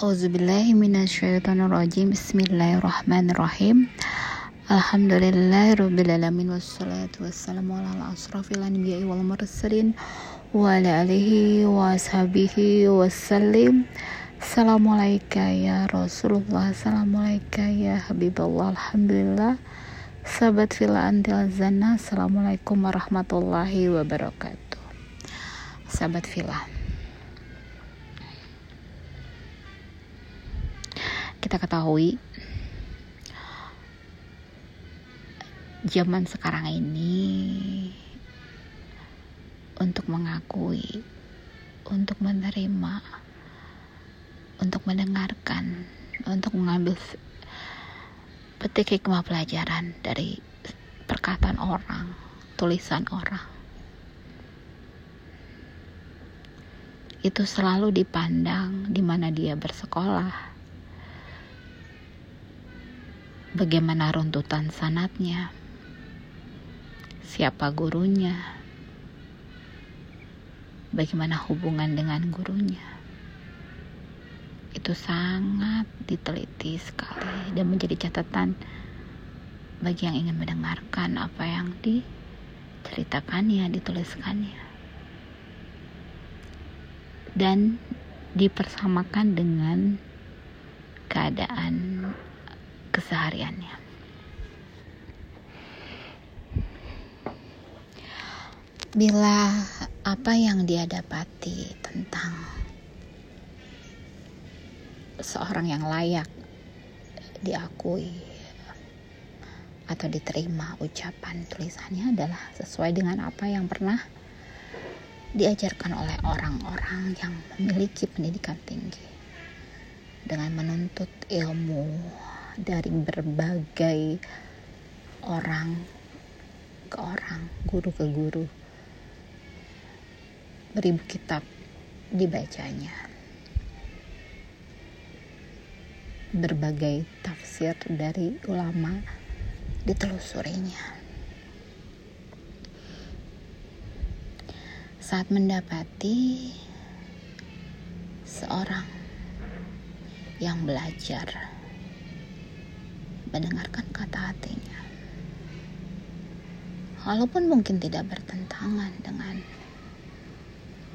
Auzubillahiminasyaitonirrojim Bismillahirrahmanirrahim. Alhamdulillahirrabbilalamin Wassalatu wassalamu ala asrafil anbiya'i wal mursalin Wa ala alihi wa ashabihi wassalim. Assalamualaikum ya Rasulullah. Assalamualaikum ya Habibullah. Alhamdulillah. Sahabat fila antil zana Assalamualaikum warahmatullahi wabarakatuh. Sahabat fila kita ketahui zaman sekarang ini untuk mengakui, untuk menerima, untuk mendengarkan, untuk mengambil petik hikmah pelajaran dari perkataan orang, tulisan orang. Itu selalu dipandang di mana dia bersekolah, bagaimana runtutan sanatnya, siapa gurunya, bagaimana hubungan dengan gurunya. Itu sangat diteliti sekali dan menjadi catatan bagi yang ingin mendengarkan apa yang diceritakannya, dituliskannya. Dan dipersamakan dengan keadaan kesehariannya. Bila apa yang dia dapati tentang seorang yang layak diakui atau diterima ucapan tulisannya adalah sesuai dengan apa yang pernah diajarkan oleh orang-orang yang memiliki pendidikan tinggi dengan menuntut ilmu dari berbagai orang ke orang, guru ke guru. Beribu kitab dibacanya. Berbagai tafsir dari ulama ditelusurinya. Saat mendapati seorang yang belajar mendengarkan kata hatinya. Walaupun mungkin tidak bertentangan dengan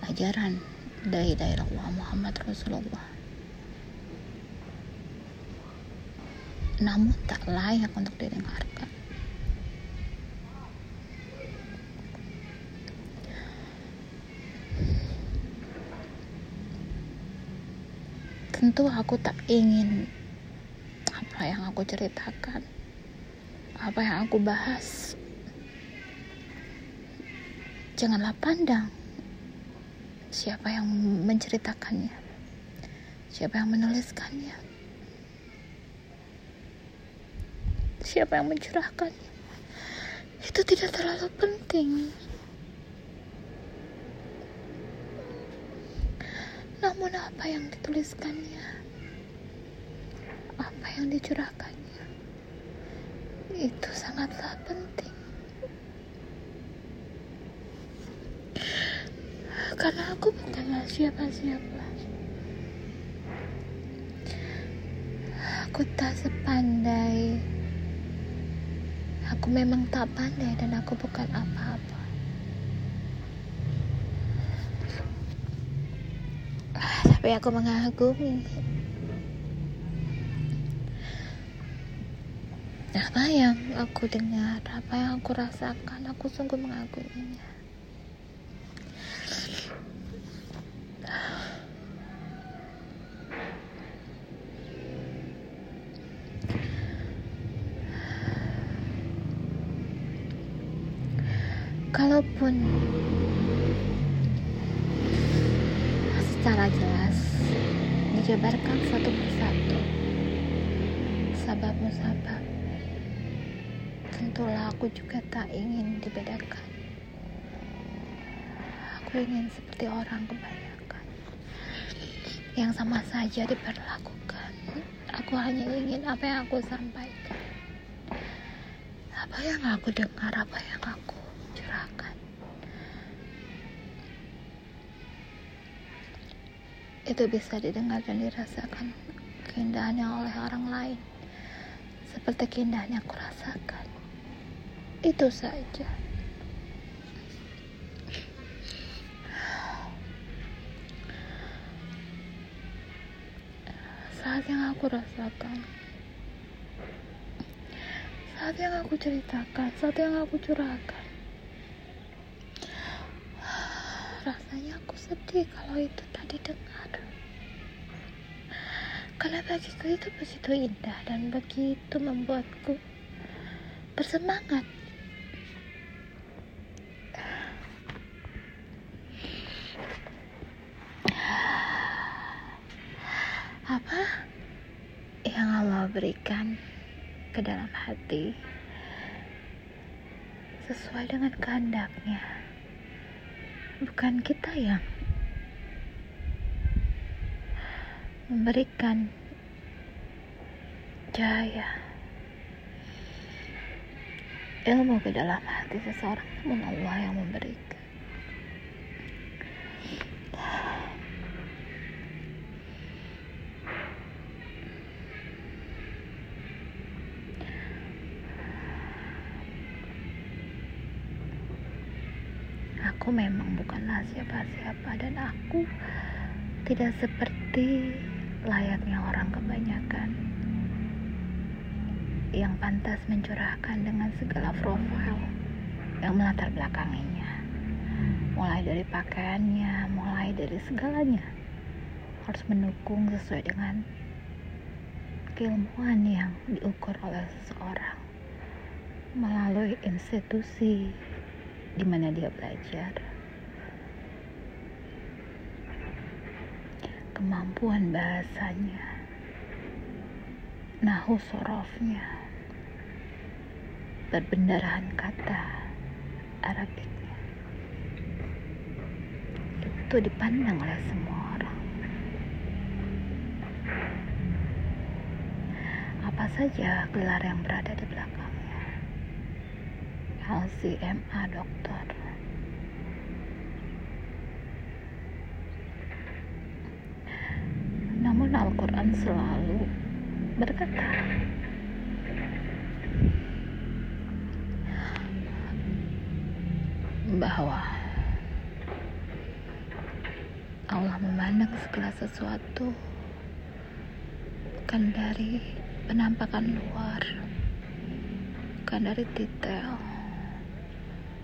ajaran dari daerah Muhammad Rasulullah. Namun tak layak untuk didengarkan. Tentu aku tak ingin apa yang aku ceritakan, apa yang aku bahas. Janganlah pandang siapa yang menceritakannya, siapa yang menuliskannya, siapa yang mencurahkannya. Itu tidak terlalu penting. Namun apa yang dituliskannya yang dicurahkannya itu sangatlah penting. Karena aku bukanlah siapa-siapa. Aku tak sepandai. Aku memang tak pandai dan aku bukan apa-apa. Tapi aku mengagumi apa yang aku dengar, apa yang aku rasakan, aku sungguh mengaguminya. Kalaupun secara jelas dijabarkan satu persatu sabab musabab tentulah aku juga tak ingin dibedakan. Aku ingin seperti orang kebanyakan yang sama saja diperlakukan. Aku hanya ingin apa yang aku sampaikan, apa yang aku dengar, apa yang aku curahkan. itu bisa didengar dan dirasakan keindahannya oleh orang lain seperti keindahan yang aku rasakan itu saja. Saat yang aku rasakan. Saat yang aku ceritakan saat yang aku curahkan. Rasanya aku sedih kalau itu tadi dengar. Karena bagiku itu begitu indah dan begitu membuatku bersemangat apa yang Allah berikan ke dalam hati sesuai dengan kehendaknya. Bukan kita yang memberikan cahaya ilmu ke dalam hati seseorang namun Allah yang memberikan aku memang bukanlah siapa-siapa dan aku tidak seperti layaknya orang kebanyakan yang pantas mencurahkan dengan segala profil yang melatar belakanginya. Mulai dari pakaiannya mulai dari segalanya harus mendukung sesuai dengan keilmuan yang diukur oleh seseorang melalui institusi di mana dia belajar kemampuan bahasanya, nahu sorofnya, perbendarahan kata Arabiknya. Itu dipandang oleh semua orang. Apa saja gelar yang berada di belakangnya. LCMA dokter. Namun Al-Quran selalu berkata bahwa Allah memandang segala sesuatu bukan dari penampakan luar bukan dari detail